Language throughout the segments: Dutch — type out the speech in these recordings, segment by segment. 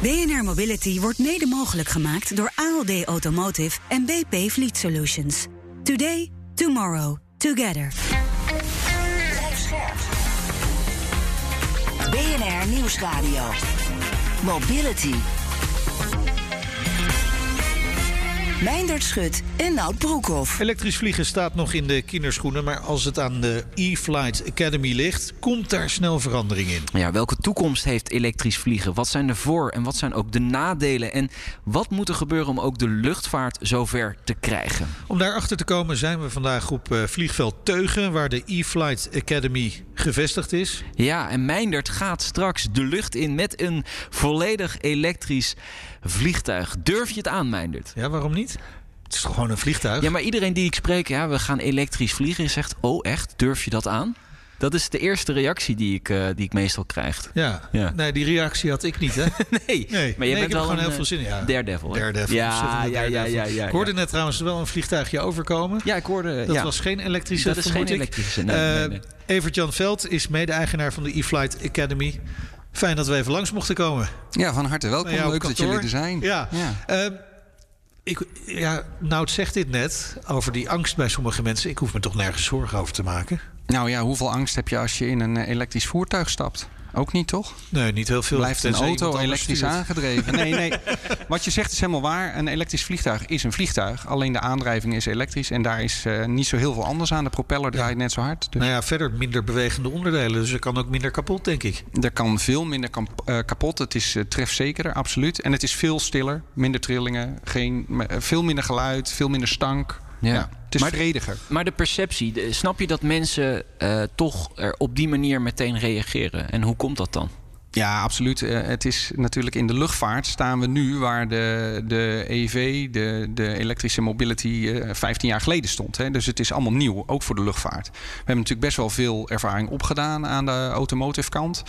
BNR Mobility wordt mede mogelijk gemaakt door ALD Automotive en BP Fleet Solutions. Today, tomorrow, together. BNR Nieuwsradio. Mobility. Meindert Schut en Nout Broekhoff. Elektrisch vliegen staat nog in de kinderschoenen, maar als het aan de E-Flight Academy ligt, komt daar snel verandering in. Ja, welke toekomst heeft elektrisch vliegen? Wat zijn de voor- en wat zijn ook de nadelen? En wat moet er gebeuren om ook de luchtvaart zover te krijgen? Om daarachter te komen zijn we vandaag op uh, vliegveld Teugen, waar de E-Flight Academy gevestigd is. Ja, en Meindert gaat straks de lucht in met een volledig elektrisch vliegtuig. Durf je het aan, Meindert? Ja, waarom niet? Het is toch gewoon een vliegtuig? Ja, maar iedereen die ik spreek, ja, we gaan elektrisch vliegen, zegt: Oh, echt? Durf je dat aan? Dat is de eerste reactie die ik, uh, die ik meestal krijg. Ja. ja. nee, die reactie had ik niet, hè? nee. nee, maar je nee, bent wel gewoon een, heel veel zin in. Ja. Daredevil. Hè? Daredevil. Ja, ja, ja, ja, ja, Ik hoorde net trouwens wel een vliegtuigje overkomen. Ja, ik hoorde. Dat ja. was geen elektrische. Dat is geen elektrische. Nee, uh, nee, nee. Evert-Jan Veld is mede-eigenaar van de E-Flight Academy. Fijn dat we even langs mochten komen. Ja, van harte welkom. Leuk kantoor. dat jullie er zijn. Ja. ja. Uh, ik, ja, Nout zegt dit net over die angst bij sommige mensen. Ik hoef me toch nergens zorgen over te maken. Nou ja, hoeveel angst heb je als je in een elektrisch voertuig stapt? Ook niet, toch? Nee, niet heel veel. Blijft een auto elektrisch aangedreven? Nee, nee. Wat je zegt is helemaal waar. Een elektrisch vliegtuig is een vliegtuig. Alleen de aandrijving is elektrisch. En daar is uh, niet zo heel veel anders aan. De propeller draait ja. net zo hard. Dus. Nou ja, verder minder bewegende onderdelen. Dus er kan ook minder kapot, denk ik. Er kan veel minder uh, kapot. Het is uh, trefzekerder, absoluut. En het is veel stiller. Minder trillingen. Geen, veel minder geluid. Veel minder stank. Ja. ja. Het is maar, vrediger. Maar de perceptie, de, snap je dat mensen uh, toch er op die manier meteen reageren? En hoe komt dat dan? Ja, absoluut. Uh, het is natuurlijk in de luchtvaart staan we nu waar de, de EV, de, de elektrische mobility, uh, 15 jaar geleden stond. Dus het is allemaal nieuw, ook voor de luchtvaart. We hebben natuurlijk best wel veel ervaring opgedaan aan de automotive kant.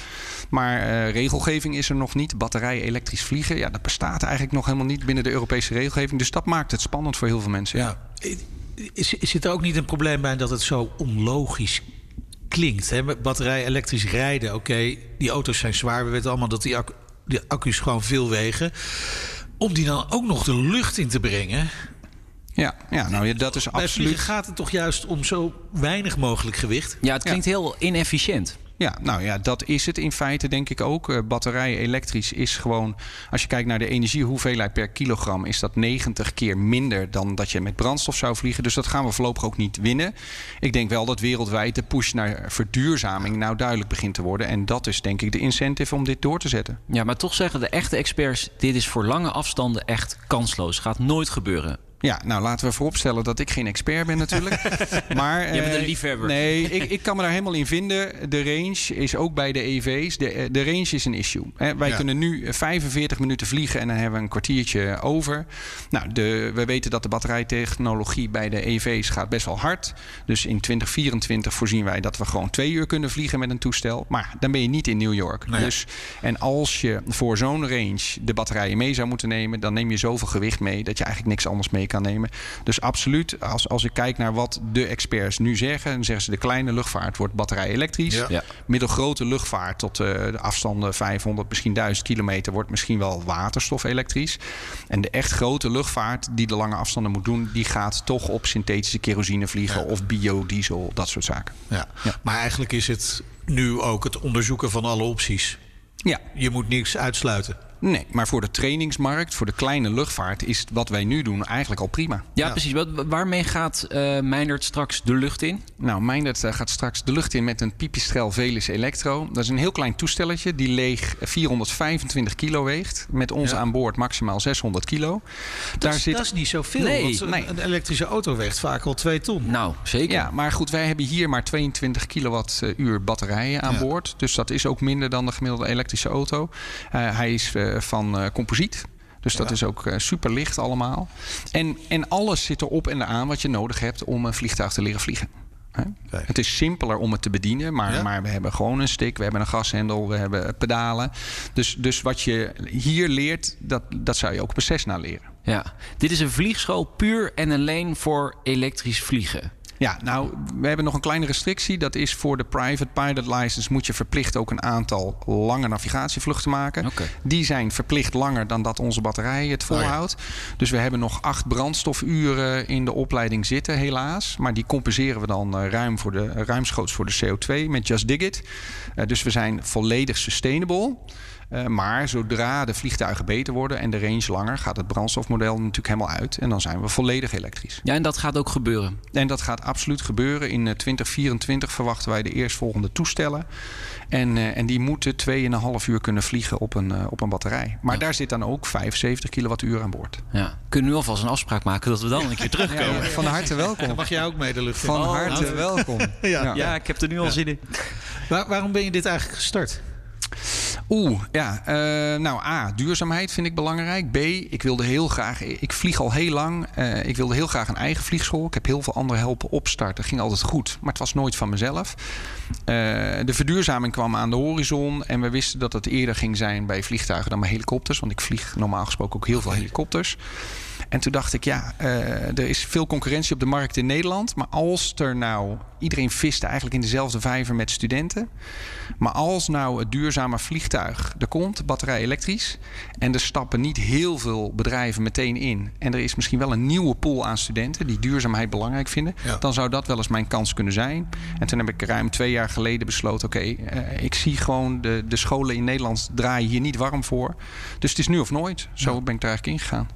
Maar uh, regelgeving is er nog niet. Batterij elektrisch vliegen, ja, dat bestaat eigenlijk nog helemaal niet binnen de Europese regelgeving. Dus dat maakt het spannend voor heel veel mensen. Ja. Is, zit er ook niet een probleem bij dat het zo onlogisch klinkt? Hè? Batterij elektrisch rijden, oké, okay, die auto's zijn zwaar. We weten allemaal dat die, accu die accu's gewoon veel wegen. Om die dan ook nog de lucht in te brengen. Ja, ja nou dat is Bij absoluut. gaat het toch juist om zo weinig mogelijk gewicht? Ja, het klinkt ja. heel inefficiënt. Ja, nou ja, dat is het in feite denk ik ook. Uh, batterij elektrisch is gewoon, als je kijkt naar de energiehoeveelheid per kilogram, is dat 90 keer minder dan dat je met brandstof zou vliegen. Dus dat gaan we voorlopig ook niet winnen. Ik denk wel dat wereldwijd de push naar verduurzaming nou duidelijk begint te worden. En dat is denk ik de incentive om dit door te zetten. Ja, maar toch zeggen de echte experts, dit is voor lange afstanden echt kansloos. Gaat nooit gebeuren. Ja, nou laten we vooropstellen dat ik geen expert ben natuurlijk. maar, Je bent een liefhebber. Nee, ik, ik kan me daar helemaal in vinden. De range is ook bij de EV's. De, de range is een issue. Hè, wij ja. kunnen nu 45 minuten vliegen en dan hebben we een kwartiertje over. Nou, de, we weten dat de batterijtechnologie bij de EV's gaat best wel hard. Dus in 2024 voorzien wij dat we gewoon twee uur kunnen vliegen met een toestel. Maar dan ben je niet in New York. Nee. Dus, en als je voor zo'n range de batterijen mee zou moeten nemen, dan neem je zoveel gewicht mee dat je eigenlijk niks anders mee kan nemen. Dus absoluut, als, als ik kijk naar wat de experts nu zeggen, dan zeggen ze de kleine luchtvaart wordt batterij elektrisch. Ja. Ja. Middelgrote luchtvaart tot uh, de afstanden 500, misschien 1000 kilometer wordt misschien wel waterstof elektrisch. En de echt grote luchtvaart die de lange afstanden moet doen, die gaat toch op synthetische kerosine vliegen Ja. of biodiesel, dat soort zaken. Ja. Ja. Maar eigenlijk is het nu ook het onderzoeken van alle opties. Ja, Je moet niks uitsluiten. Nee, maar voor de trainingsmarkt, voor de kleine luchtvaart, is wat wij nu doen eigenlijk al prima. Ja, Ja. precies. Wat, waarmee gaat eh Meindert straks de lucht in? Nou, Meindert eh, gaat straks de lucht in met een Pipistrel Velis Electro. Dat is een heel klein toestelletje die leeg 425 kilo weegt. Met ons Ja. aan boord maximaal 600 kilo. Dat, is, dat is niet zoveel. Nee, want een, nee. een elektrische auto weegt vaak al 2 ton. Nou, zeker. Ja, maar goed, wij hebben hier maar 22 kilowattuur batterijen aan Ja. boord. Dus dat is ook minder dan de gemiddelde elektrische auto. Eh, hij is eh, van eh, composiet. Dus dat Ja. is ook eh, super licht allemaal. En, en alles zit erop en aan wat je nodig hebt om een vliegtuig te leren vliegen. Kijk. Het is simpeler om het te bedienen, maar, Ja. maar we hebben gewoon een stick, we hebben een gashendel, we hebben pedalen. Dus, dus wat je hier leert, dat, dat zou je ook op een Cessna leren. Ja. Dit is een vliegschool puur en alleen voor elektrisch vliegen. Ja, nou, we hebben nog een kleine restrictie. Dat is voor de private pilot license moet je verplicht ook een aantal lange navigatievluchten maken. Die zijn verplicht langer dan dat onze batterij het volhoudt. Dus we hebben nog acht brandstofuren in de opleiding zitten, helaas. Maar die compenseren we dan eh, ruim voor de, ruimschoots voor de CO2 met Just Dig It. Eh, dus we zijn volledig sustainable. Eh, maar zodra de vliegtuigen beter worden en de range langer, gaat het brandstofmodel natuurlijk helemaal uit. En dan zijn we volledig elektrisch. Ja, en dat gaat ook gebeuren. En dat gaat absoluut gebeuren. In eh, 2024 verwachten wij de eerstvolgende toestellen. En, eh, en die moeten 2,5 uur kunnen vliegen op een, eh, op een batterij. Maar daar zit dan ook 75 kilowattuur aan boord. Ja. Kunnen we nu alvast een afspraak maken dat we dan een keer terugkomen? Van harte welkom. Mag jij ook mee de lucht in? Van Oh, harte nou. welkom. Ja. Ja, ik heb er nu al zin in. Waar- waarom ben je dit eigenlijk gestart? Oeh, ja. eh, nou, A, duurzaamheid vind ik belangrijk. B, ik wilde heel graag... Ik vlieg al heel lang. eh, ik wilde heel graag een eigen vliegschool. Ik heb heel veel anderen helpen opstarten. Ging altijd goed, maar het was nooit van mezelf. Eh, de verduurzaming kwam aan de horizon. En we wisten dat het eerder ging zijn bij vliegtuigen dan bij helikopters. Want ik vlieg normaal gesproken ook heel veel helikopters. En toen dacht ik, ja, er is veel concurrentie op de markt in Nederland. Maar als er nou... Iedereen vist eigenlijk in dezelfde vijver met studenten. Maar als nou het duurzame vliegtuig er komt, batterij elektrisch... en er stappen niet heel veel bedrijven meteen in... en er is misschien wel een nieuwe pool aan studenten... die duurzaamheid belangrijk vinden... Ja. dan zou dat wel eens mijn kans kunnen zijn. En toen heb ik ruim twee jaar geleden besloten... oké, eh, ik zie gewoon de, de scholen in Nederland draaien hier niet warm voor. Dus het is nu of nooit. Zo ben ik er eigenlijk ingegaan.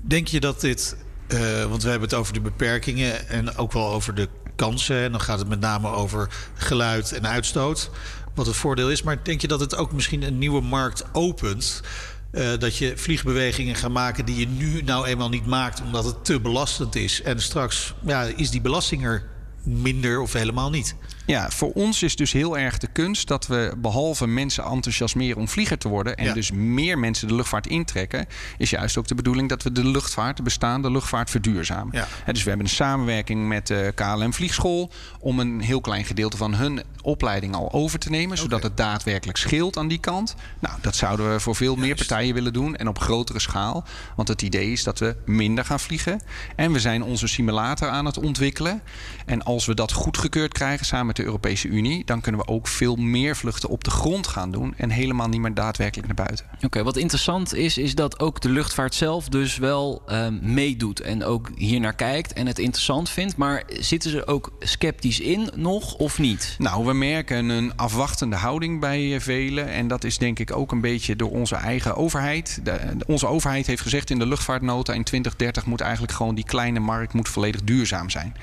Denk je dat dit, eh, want we hebben het over de beperkingen en ook wel over de kansen. En dan gaat het met name over geluid en uitstoot, wat het voordeel is. Maar denk je dat het ook misschien een nieuwe markt opent? Eh, dat je vliegbewegingen gaat maken die je nu nou eenmaal niet maakt omdat het te belastend is. En straks ja, is die belasting er minder of helemaal niet. Ja, voor ons is dus heel erg de kunst dat we behalve mensen enthousiasmeren om vlieger te worden en Ja. dus meer mensen de luchtvaart intrekken, is juist ook de bedoeling dat we de luchtvaart, de bestaande luchtvaart, verduurzamen. Ja. Dus we hebben een samenwerking met de KLM Vliegschool om een heel klein gedeelte van hun opleiding al over te nemen, zodat het daadwerkelijk scheelt aan die kant. Nou, dat zouden we voor veel meer partijen willen doen en op grotere schaal. Want het idee is dat we minder gaan vliegen. En we zijn onze simulator aan het ontwikkelen. En als we dat goedgekeurd krijgen samen met de Europese Unie, dan kunnen we ook veel meer vluchten op de grond gaan doen en helemaal niet meer daadwerkelijk naar buiten. Oké, wat interessant is, is dat ook de luchtvaart zelf dus wel ehm, meedoet en ook hier naar kijkt en het interessant vindt. Maar zitten ze ook sceptisch in nog of niet? Nou, we merken een afwachtende houding bij eh, velen. En dat is denk ik ook een beetje door onze eigen overheid. De, de- onze overheid heeft gezegd in de luchtvaartnota in 2030 moet eigenlijk gewoon die kleine markt moet volledig duurzaam zijn.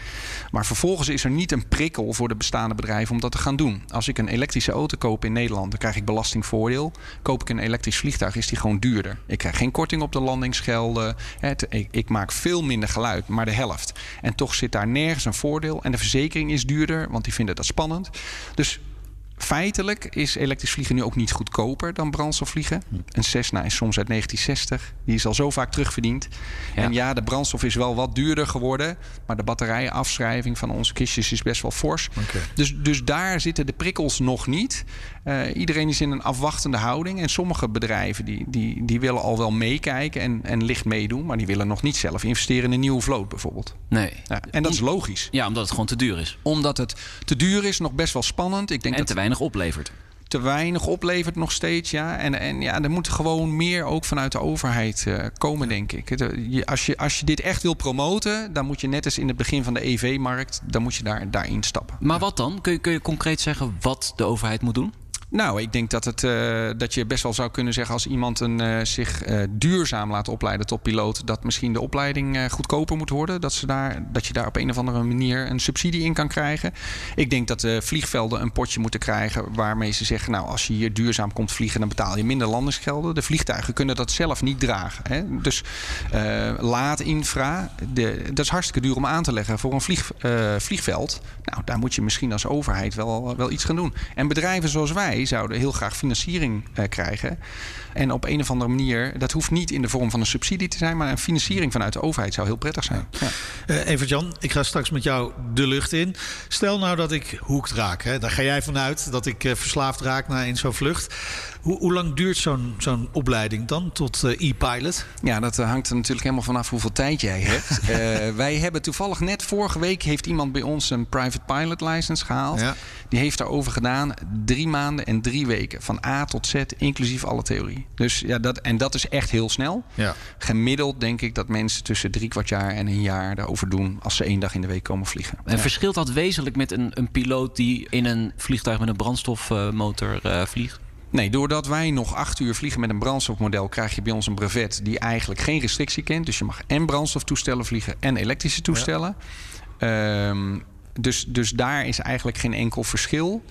Maar vervolgens is er niet een prikkel voor de bestaande bedrijven om dat te gaan doen. Als ik een elektrische auto koop in Nederland, dan krijg ik belastingvoordeel. Koop ik een elektrisch vliegtuig, is die gewoon duurder. Ik krijg geen korting op de landingsgelden. Ik, ik maak veel minder geluid, maar de helft. En toch zit daar nergens een voordeel. En de verzekering is duurder, want die vinden dat spannend. Dus feitelijk is elektrisch vliegen nu ook niet goedkoper dan brandstofvliegen. Een Cessna is soms uit 1960. Die is al zo vaak terugverdiend. Ja. En ja, de brandstof is wel wat duurder geworden. Maar de batterijafschrijving van onze kistjes is best wel fors. Dus, dus daar zitten de prikkels nog niet. Eh, iedereen is in een afwachtende houding. En sommige bedrijven die, die, die willen al wel meekijken en, en licht meedoen. Maar die willen nog niet zelf investeren in een nieuwe vloot bijvoorbeeld. Nee. Ja, en dat is logisch. Ja, omdat het gewoon te duur is. Omdat het te duur is, nog best wel spannend. Ik denk En dat weinig oplevert. te weinig oplevert nog steeds. Ja. En, en ja, er moet gewoon meer ook vanuit de overheid eh, komen, denk ik. Eh, Als je, als je dit echt wil promoten, dan moet je net als in het begin van de EV-markt, dan moet je daar, daarin stappen. Maar wat dan? Kun je, kun je concreet zeggen wat de overheid moet doen? Nou, ik denk dat, het, eh, dat je best wel zou kunnen zeggen als iemand een, eh, zich eh, duurzaam laat opleiden tot piloot, dat misschien de opleiding goedkoper moet worden. Dat, ze daar, dat je daar op een of andere manier een subsidie in kan krijgen. Ik denk dat de vliegvelden een potje moeten krijgen waarmee ze zeggen, nou, als je hier duurzaam komt vliegen, dan betaal je minder landingsgelden. De vliegtuigen kunnen dat zelf niet dragen. Hè? Dus laadinfra, de, dat is hartstikke duur om aan te leggen voor een vlieg, vliegveld. Nou, daar moet je misschien als overheid wel, wel iets gaan doen. En bedrijven zoals wij zouden heel graag financiering eh, krijgen. En op een of andere manier, dat hoeft niet in de vorm van een subsidie te zijn, maar een financiering vanuit de overheid zou heel prettig zijn. Ja. Eh Evert-Jan, ik ga straks met jou de lucht in. Stel nou dat ik hoekt raak. Hè? Daar ga jij vanuit dat ik eh, verslaafd raak na in zo'n vlucht. Hoe, hoe lang duurt zo'n zo'n opleiding dan tot eh, e-pilot? Ja, dat hangt er natuurlijk helemaal vanaf hoeveel tijd jij hebt. Wij hebben toevallig net vorige week heeft iemand bij ons een private pilot license gehaald. Ja. Die heeft daarover gedaan drie maanden en drie weken. Van A tot Z, inclusief alle theorie. Dus ja, dat, en dat is echt heel snel. Ja. Gemiddeld denk ik dat mensen tussen drie kwart jaar en een jaar daarover doen... als ze één dag in de week komen vliegen. En verschilt dat wezenlijk met een, een piloot die in een vliegtuig met een brandstofmotor eh, vliegt? Nee, doordat wij nog acht uur vliegen met een brandstofmodel... krijg je bij ons een brevet die eigenlijk geen restrictie kent. Dus je mag en brandstoftoestellen vliegen en elektrische toestellen. Ehm, dus, dus daar is eigenlijk geen enkel verschil.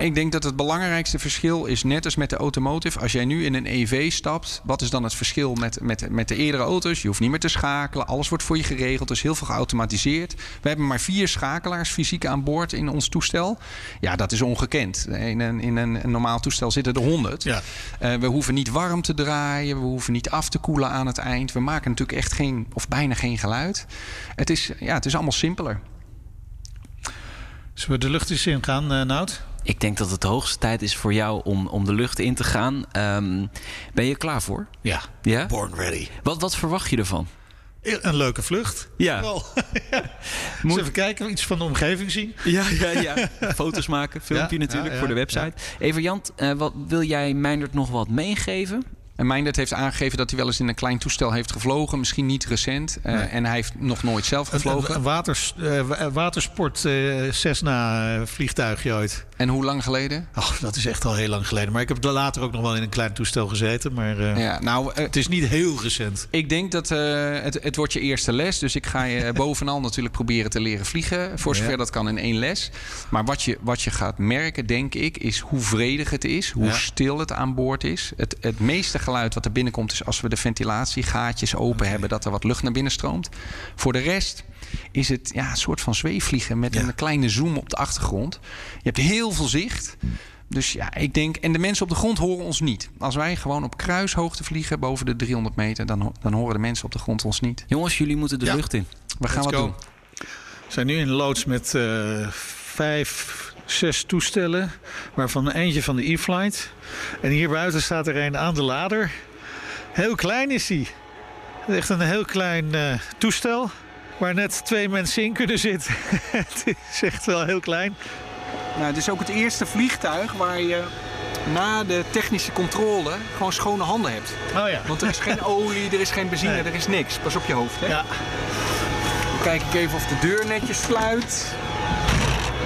Ik denk dat het belangrijkste verschil is, net als met de automotive... als jij nu in een EV stapt, wat is dan het verschil met, met, met de eerdere auto's? Je hoeft niet meer te schakelen, alles wordt voor je geregeld. Er is heel veel geautomatiseerd. We hebben maar vier schakelaars fysiek aan boord in ons toestel. Ja, dat is ongekend. In een, in een, een normaal toestel zitten er honderd. Ja. Eh, we hoeven niet warm te draaien, we hoeven niet af te koelen aan het eind. We maken natuurlijk echt geen, of bijna geen geluid. Het is, ja, het is allemaal simpeler. Zullen we de lucht eens in gaan, eh Nout? Ik denk dat het de hoogste tijd is voor jou om, om de lucht in te gaan. Ehm, ben je klaar voor? Ja. Ja? Born ready. Wat, wat verwacht je ervan? Een leuke vlucht. Ja. Wel. ja. Eens even kijken, iets van de omgeving zien. Ja, ja, ja. Foto's maken, filmpje Ja, natuurlijk ja, voor de ja, website. Even Jant, eh, wat, wil jij Meindert nog wat meegeven? En Meindert heeft aangegeven dat hij wel eens in een klein toestel heeft gevlogen. Misschien niet recent. eh, Nee. En hij heeft nog nooit zelf gevlogen. een waters, eh, wa- watersport eh, Cessna eh, vliegtuigje ooit. En hoe lang geleden? Oh, dat is echt al heel lang geleden. Maar ik heb er later ook nog wel in een klein toestel gezeten. Maar eh, Ja, nou, eh, het is niet heel recent. ik denk dat eh, het, het wordt je eerste les. Dus ik ga je bovenal natuurlijk proberen te leren vliegen. Voor zover Ja. dat kan in één les. Maar wat je, wat je gaat merken, denk ik, is hoe vredig het is. Hoe Ja. stil het aan boord is. Het, het meeste geluid wat er binnenkomt is als we de ventilatiegaatjes open hebben. Dat er wat lucht naar binnen stroomt. Voor de rest is het ja, een soort van zweefvliegen met Ja. een kleine zoom op de achtergrond. Je hebt heel veel zicht. Dus ja, ik denk, en de mensen op de grond horen ons niet. Als wij gewoon op kruishoogte vliegen boven de 300 meter, dan, dan horen de mensen op de grond ons niet. Jongens, jullie moeten de Ja. lucht in. We gaan Let's wat go. doen. We zijn nu in loods met eh, vijf, zes toestellen. Waarvan eentje van de e-flight. En hier buiten staat er een aan de lader. Heel klein is hij. Het is Echt een heel klein eh, toestel. Waar net twee mensen in kunnen zitten. het is echt wel heel klein. Nou, het is ook het eerste vliegtuig waar je na de technische controle gewoon schone handen hebt. Oh ja. Want er is geen olie, er is geen benzine, Nee. er is niks. Pas op je hoofd. Hè? Ja. Dan kijk ik even of de deur netjes sluit.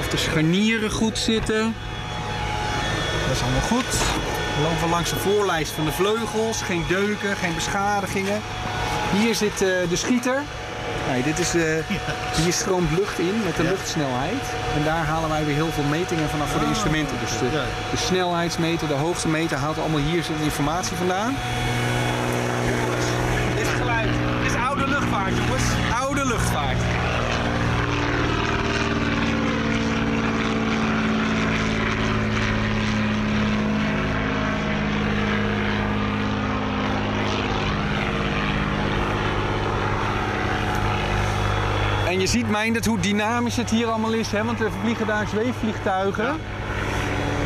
Of de scharnieren goed zitten. Dat is allemaal goed. We lopen langs de voorlijst van de vleugels. Geen deuken, geen beschadigingen. Hier zit eh, de schieter. Nee, dit is, eh, Hier stroomt lucht in met de Ja. luchtsnelheid. En daar halen wij weer heel veel metingen vanaf voor de instrumenten. Dus de, snelheidsmeter, de hoogtemeter haalt allemaal hier zit informatie vandaan. Dit is geluid. Dit is oude luchtvaart, jongens. Oude luchtvaart. Je ziet, Meindert, hoe dynamisch het hier allemaal is. Hè? Want we vliegen daar zweefvliegtuigen.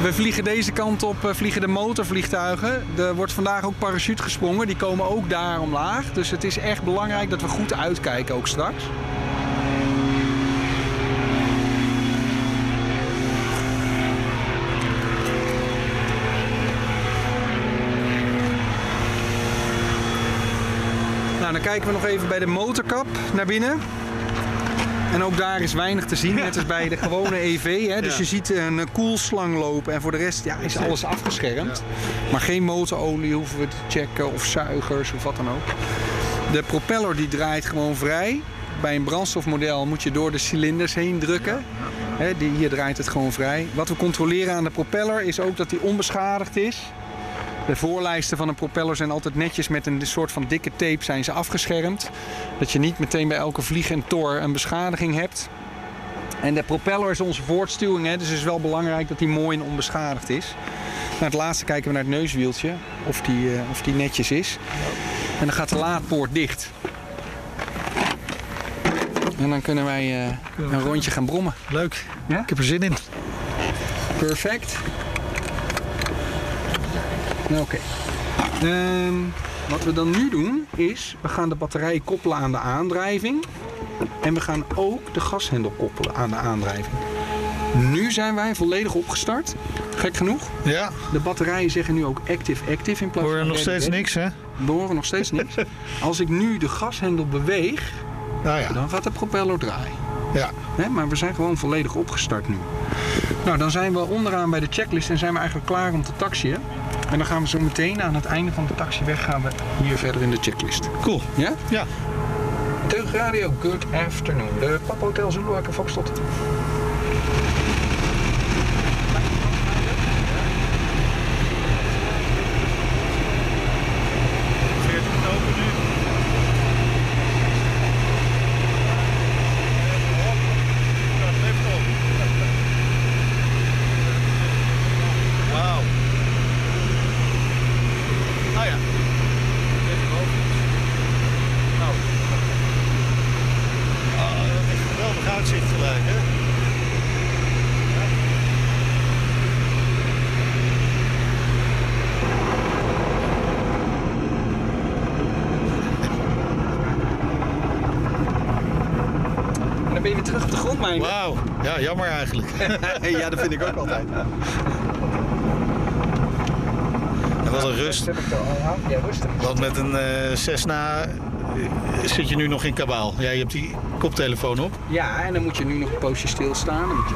We vliegen deze kant op, eh, vliegen de motorvliegtuigen. Er wordt vandaag ook parachute gesprongen. Die komen ook daar omlaag. Dus het is echt belangrijk dat we goed uitkijken ook straks. Nou, dan kijken we nog even bij de motorkap naar binnen. En ook daar is weinig te zien, net als bij de gewone EV. Hè. Dus Ja. je ziet een eh, koelslang lopen en voor de rest ja, is alles afgeschermd. Maar geen motorolie hoeven we te checken of zuigers of wat dan ook. De propeller die draait gewoon vrij. Bij een brandstofmodel moet je door de cilinders heen drukken. Hè, die, hier draait het gewoon vrij. Wat we controleren aan de propeller is ook dat die onbeschadigd is. De voorlijsten van een propeller zijn altijd netjes met een soort van dikke tape zijn ze afgeschermd. Dat je niet meteen bij elke vlieg en tor een beschadiging hebt. En de propeller is onze voortstuwing, hè, dus het is wel belangrijk dat die mooi en onbeschadigd is. Nou, het laatste kijken we naar het neuswieltje, of die, eh, of die netjes is. En dan gaat de laadpoort dicht. En dan kunnen wij eh, een rondje gaan brommen. Leuk. Ja? Ik heb er zin in. Perfect. Nou, Oké. Ehm, wat we dan nu doen is, we gaan de batterij koppelen aan de aandrijving. En we gaan ook de gashendel koppelen aan de aandrijving. Nu zijn wij volledig opgestart. Gek genoeg. Ja, De batterijen zeggen nu ook active active in plaats hoor van nog ready, steeds ready. niks, hè? We horen nog steeds niks. Als ik nu de gashendel beweeg, Nou ja. dan gaat de propeller draaien. ja. Maar we zijn gewoon volledig opgestart nu. Nou, dan zijn we onderaan bij de checklist en zijn we eigenlijk klaar om te taxiën. En dan gaan we zo meteen aan het einde van de taxiweg gaan we hier verder in de checklist. Cool. Ja? Ja. Teug Radio, good afternoon. De Papa Hotel Zulu Wakker Foxtrot. Wauw. Ah ja. Nou. Ah, dat is een geweldig uitzicht gelijk, hè? En dan ben je weer terug op de grond, mijn. Wauw. Ja, jammer eigenlijk. ja, dat vind ik ook altijd. En wat een rust. Want met een eh Cessna eh, zit je nu nog in kabaal. Ja, je hebt die koptelefoon op. Ja, en dan moet je nu nog een poosje stilstaan. Dan moet je.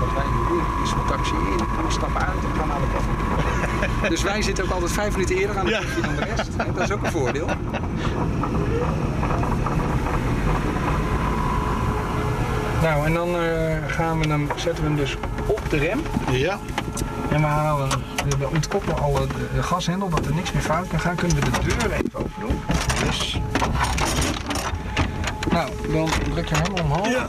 Wat wij nu doen is we taxi in, we stappen uit en gaan naar de koffie. dus wij zitten ook altijd vijf minuten eerder aan de Ja. dan de rest. En dat is ook een voordeel. Nou, en dan eh, gaan we hem, zetten we hem dus op de rem. Ja. En we, halen, we ontkoppelen alle de, de gashendel, dat er niks meer fout kan gaan. Kunnen we de deur even open doen. Dus. Nou, dan druk je hem helemaal omhoog. Ja.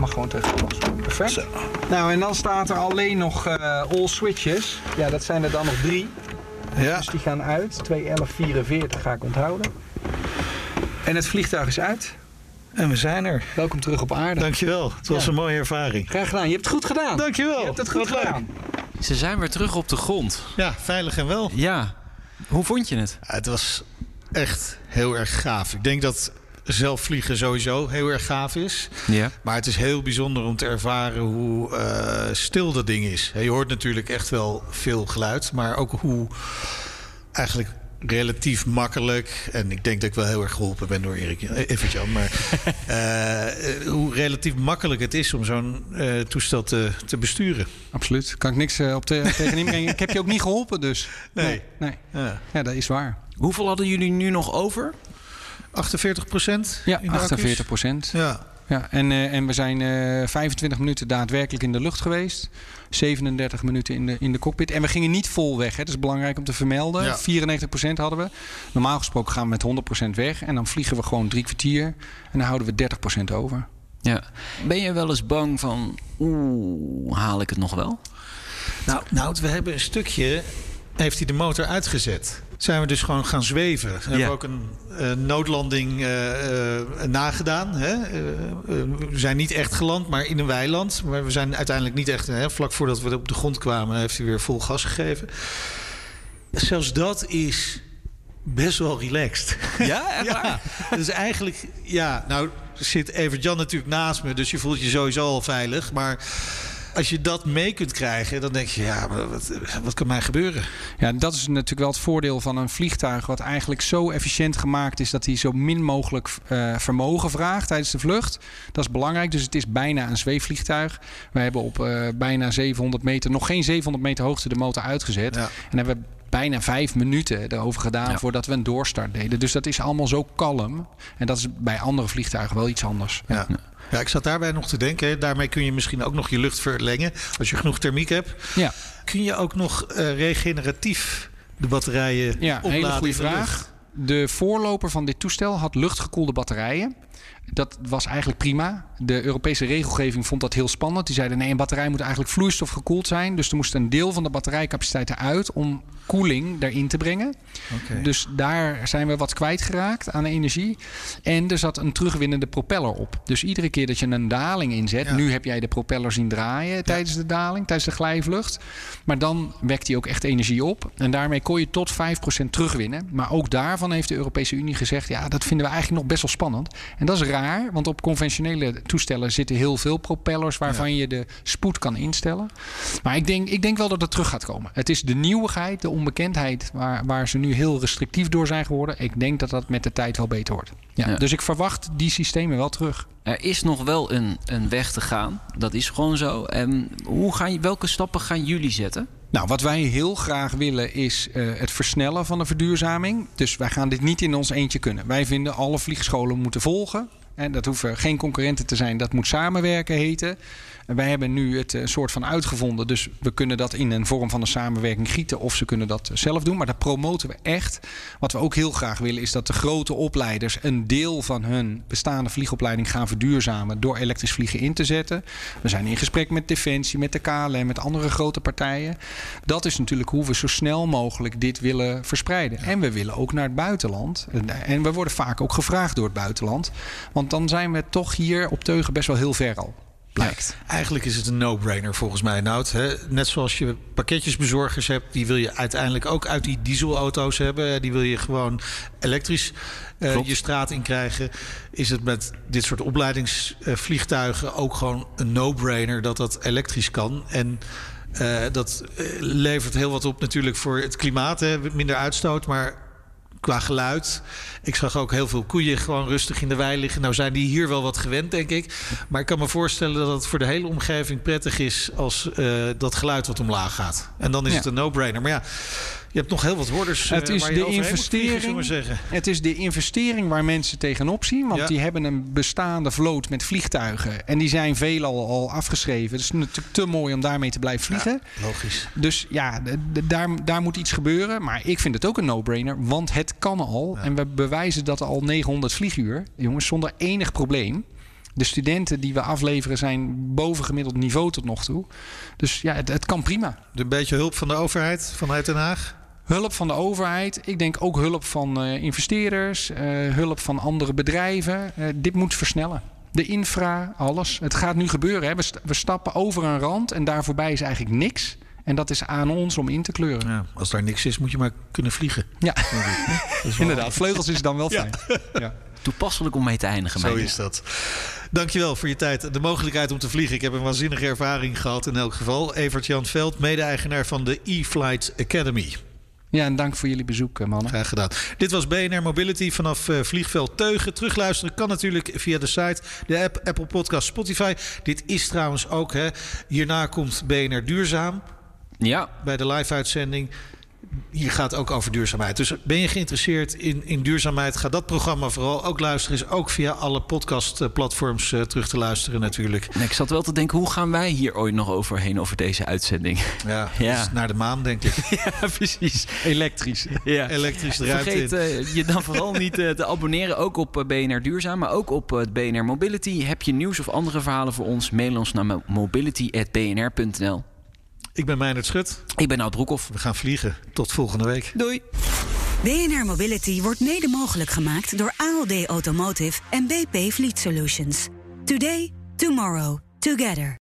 Mag gewoon tegen de. Perfect. Nou, en dan staat er alleen nog eh, all switches. Ja, dat zijn er dan nog drie. Ja. Dus die gaan uit. 21144 ga ik onthouden. En het vliegtuig is uit. En we zijn er. Welkom terug op aarde. Dankjewel. Het was Ja. een mooie ervaring. Graag gedaan. Je hebt het goed gedaan. Dankjewel. Je hebt het goed Wat leuk. gedaan. Ze zijn weer terug op de grond. Ja, veilig en wel. Ja. Hoe vond je het? Ja, het was echt heel erg gaaf. Ik denk dat zelf vliegen sowieso heel erg gaaf is. Ja. Maar het is heel bijzonder om te ervaren hoe eh, stil dat ding is. Je hoort natuurlijk echt wel veel geluid, maar ook hoe eigenlijk relatief makkelijk. En ik denk dat ik wel heel erg geholpen ben door Erik eh, Evert-Jan. Maar eh, hoe relatief makkelijk het is om zo'n eh, toestel te, te besturen. Absoluut. Kan ik niks eh, op te, tegen inbrengen. Ik heb je ook niet geholpen, dus. Nee. nee. Ja. Ja, dat is waar. Hoeveel hadden jullie nu nog over? 48 procent? Ja, 48 procent. Ja. Ja, en, eh, en we zijn eh 25 minuten daadwerkelijk in de lucht geweest. 37 minuten in de, in de cockpit. En we gingen niet vol weg. Hè. Dat is belangrijk om te vermelden. Ja. 94% hadden we. Normaal gesproken gaan we met 100% weg. En dan vliegen we gewoon drie kwartier. En dan houden we 30% over. Ja. Ben je wel eens bang van, oeh, haal ik het nog wel? Nou, nou, we hebben een stukje. Heeft hij de motor uitgezet? Zijn we dus gewoon gaan zweven. We hebben ook een eh, noodlanding eh, eh, nagedaan. Hè? We zijn niet echt geland, maar in een weiland. Maar we zijn uiteindelijk niet echt. Hè? Vlak voordat we op de grond kwamen, heeft hij weer vol gas gegeven. Zelfs dat is best wel relaxed. Ja, echt Ja, dus eigenlijk, ja, nou zit Evert-Jan natuurlijk naast me, dus je voelt je sowieso al veilig. Maar als je dat mee kunt krijgen, dan denk je, ja, wat, wat kan mij gebeuren? Ja, dat is natuurlijk wel het voordeel van een vliegtuig... wat eigenlijk zo efficiënt gemaakt is... dat hij zo min mogelijk eh, vermogen vraagt tijdens de vlucht. Dat is belangrijk, dus het is bijna een zweefvliegtuig. We hebben op eh, bijna 700 meter... nog geen 700 meter hoogte de motor uitgezet. Ja. En hebben we bijna vijf minuten erover gedaan... Ja. voordat we een doorstart deden. Dus dat is allemaal zo kalm. En dat is bij andere vliegtuigen wel iets anders. Ja. Ja, ik zat daarbij nog te denken. Daarmee kun je misschien ook nog je lucht verlengen. Als je genoeg thermiek hebt. Ja. Kun je ook nog eh, regeneratief de batterijen Ja, opladen hele goede vraag. De voorloper van dit toestel had luchtgekoelde batterijen. Dat was eigenlijk prima. De Europese regelgeving vond dat heel spannend. Die zeiden nee, een batterij moet eigenlijk vloeistofgekoeld zijn. Dus er moest een deel van de batterijcapaciteit eruit om koeling daarin te brengen. Dus daar zijn we wat kwijtgeraakt aan energie. En er zat een terugwinnende propeller op. Dus iedere keer dat je een daling inzet, Ja. nu heb jij de propeller zien draaien tijdens de daling, tijdens de glijvlucht. Maar dan wekt hij ook echt energie op. En daarmee kon je tot 5% terugwinnen. Maar ook daarvan heeft de Europese Unie gezegd: ja, dat vinden we eigenlijk nog best wel spannend. En dat is raar, want op conventionele toestellen zitten heel veel propellers waarvan je de spoed kan instellen. Maar ik denk, ik denk wel dat het terug gaat komen. Het is de nieuwigheid, de onbekendheid waar, waar ze nu heel restrictief door zijn geworden. Ik denk dat dat met de tijd wel beter wordt. Ja, Ja. Dus ik verwacht die systemen wel terug. Er is nog wel een, een weg te gaan. Dat is gewoon zo. En hoe gaan, je- welke stappen gaan jullie zetten? Nou, wat wij heel graag willen is eh, het versnellen van de verduurzaming. Dus wij gaan dit niet in ons eentje kunnen. Wij vinden alle vliegscholen moeten volgen. En dat hoeven geen concurrenten te zijn. Dat moet samenwerken heten. Wij hebben nu het eh, soort van uitgevonden. Dus we kunnen dat in een vorm van een samenwerking gieten. Of ze kunnen dat eh, zelf doen. Maar dat promoten we echt. Wat we ook heel graag willen is dat de grote opleiders een deel van hun bestaande vliegopleiding gaan verduurzamen. Door elektrisch vliegen in te zetten. We zijn in gesprek met Defensie, met de KLM, met andere grote partijen. Dat is natuurlijk hoe we zo snel mogelijk dit willen verspreiden. En we willen ook naar het buitenland. En we worden vaak ook gevraagd door het buitenland. Want dan zijn we toch hier op Teugen best wel heel ver al. Blijkt. Eigenlijk is het een no-brainer volgens mij, Nout. Hè? Net zoals je pakketjesbezorgers hebt, die wil je uiteindelijk ook uit die dieselauto's hebben. Die wil je gewoon elektrisch eh, je straat in krijgen. Is het met dit soort opleidingsvliegtuigen ook gewoon een no-brainer dat dat elektrisch kan. En eh, dat eh, levert heel wat op natuurlijk voor het klimaat. Hè? Minder uitstoot, maar qua geluid. Ik zag ook heel veel koeien gewoon rustig in de wei liggen. Nou zijn die hier wel wat gewend, denk ik. Maar ik kan me voorstellen dat het voor de hele omgeving prettig is als eh, dat geluid wat omlaag gaat. En dan is Ja. het een no-brainer. Maar ja, je hebt nog heel wat woorders. eh, Het is waar je de moet vliegen, investering. Het is de investering waar mensen tegenop zien. Want Ja. die hebben een bestaande vloot met vliegtuigen. En die zijn veelal al afgeschreven. Het is natuurlijk te mooi om daarmee te blijven vliegen. Logisch. Dus ja, daar, daar moet iets gebeuren. Maar ik vind het ook een no-brainer. Want het kan al. En we bewijzen dat al 900 vlieguur. Jongens, zonder enig probleem. De studenten die we afleveren zijn boven gemiddeld niveau tot nog toe. Dus ja, het, het kan prima. Een beetje hulp van de overheid vanuit Den Haag. Hulp van de overheid. Ik denk ook hulp van eh, investeerders. eh, hulp van andere bedrijven. Eh, dit moet versnellen. De infra, alles. Het gaat nu gebeuren. Hè. We, st- we stappen over een rand en daar voorbij is eigenlijk niks. En dat is aan ons om in te kleuren. Ja, als daar niks is, moet je maar kunnen vliegen. Ja, inderdaad. Vleugels is dan wel fijn. Ja. Toepasselijk om mee te eindigen. Zo is dat. Dankjewel voor je tijd en de mogelijkheid om te vliegen. Ik heb een waanzinnige ervaring gehad in elk geval. Evert Jan Veld, mede-eigenaar van de E-Flight Academy. Ja, en dank voor jullie bezoek, eh, mannen. Graag gedaan. Dit was BNR Mobility vanaf eh, vliegveld Teugen. Terugluisteren kan natuurlijk via de site, de app, Apple Podcast, Spotify. Dit is trouwens ook, hè, hierna komt BNR Duurzaam Ja, bij de live-uitzending. Hier gaat het ook over duurzaamheid. Dus ben je geïnteresseerd in, in duurzaamheid? Ga dat programma vooral ook luisteren. Is ook via alle podcastplatforms eh, terug te luisteren natuurlijk. en ik zat wel te denken, hoe gaan wij hier ooit nog overheen over deze uitzending? Ja, Ja. dus naar de maan denk ik. ja, precies. Elektrisch. Ja. Elektrisch de ruimte Vergeet in. eh, je dan vooral niet eh, te abonneren, ook op BNR Duurzaam, maar ook op eh, BNR Mobility. Heb je nieuws of andere verhalen voor ons? Mail ons naar mo- mobility.bnr.nl. Ik ben Meijnerd Schut. Ik ben Nout Broekhoff. We gaan vliegen. Tot volgende week. Doei! BNR Mobility wordt mede mogelijk gemaakt door ALD Automotive en BP Fleet Solutions. Today, tomorrow, together.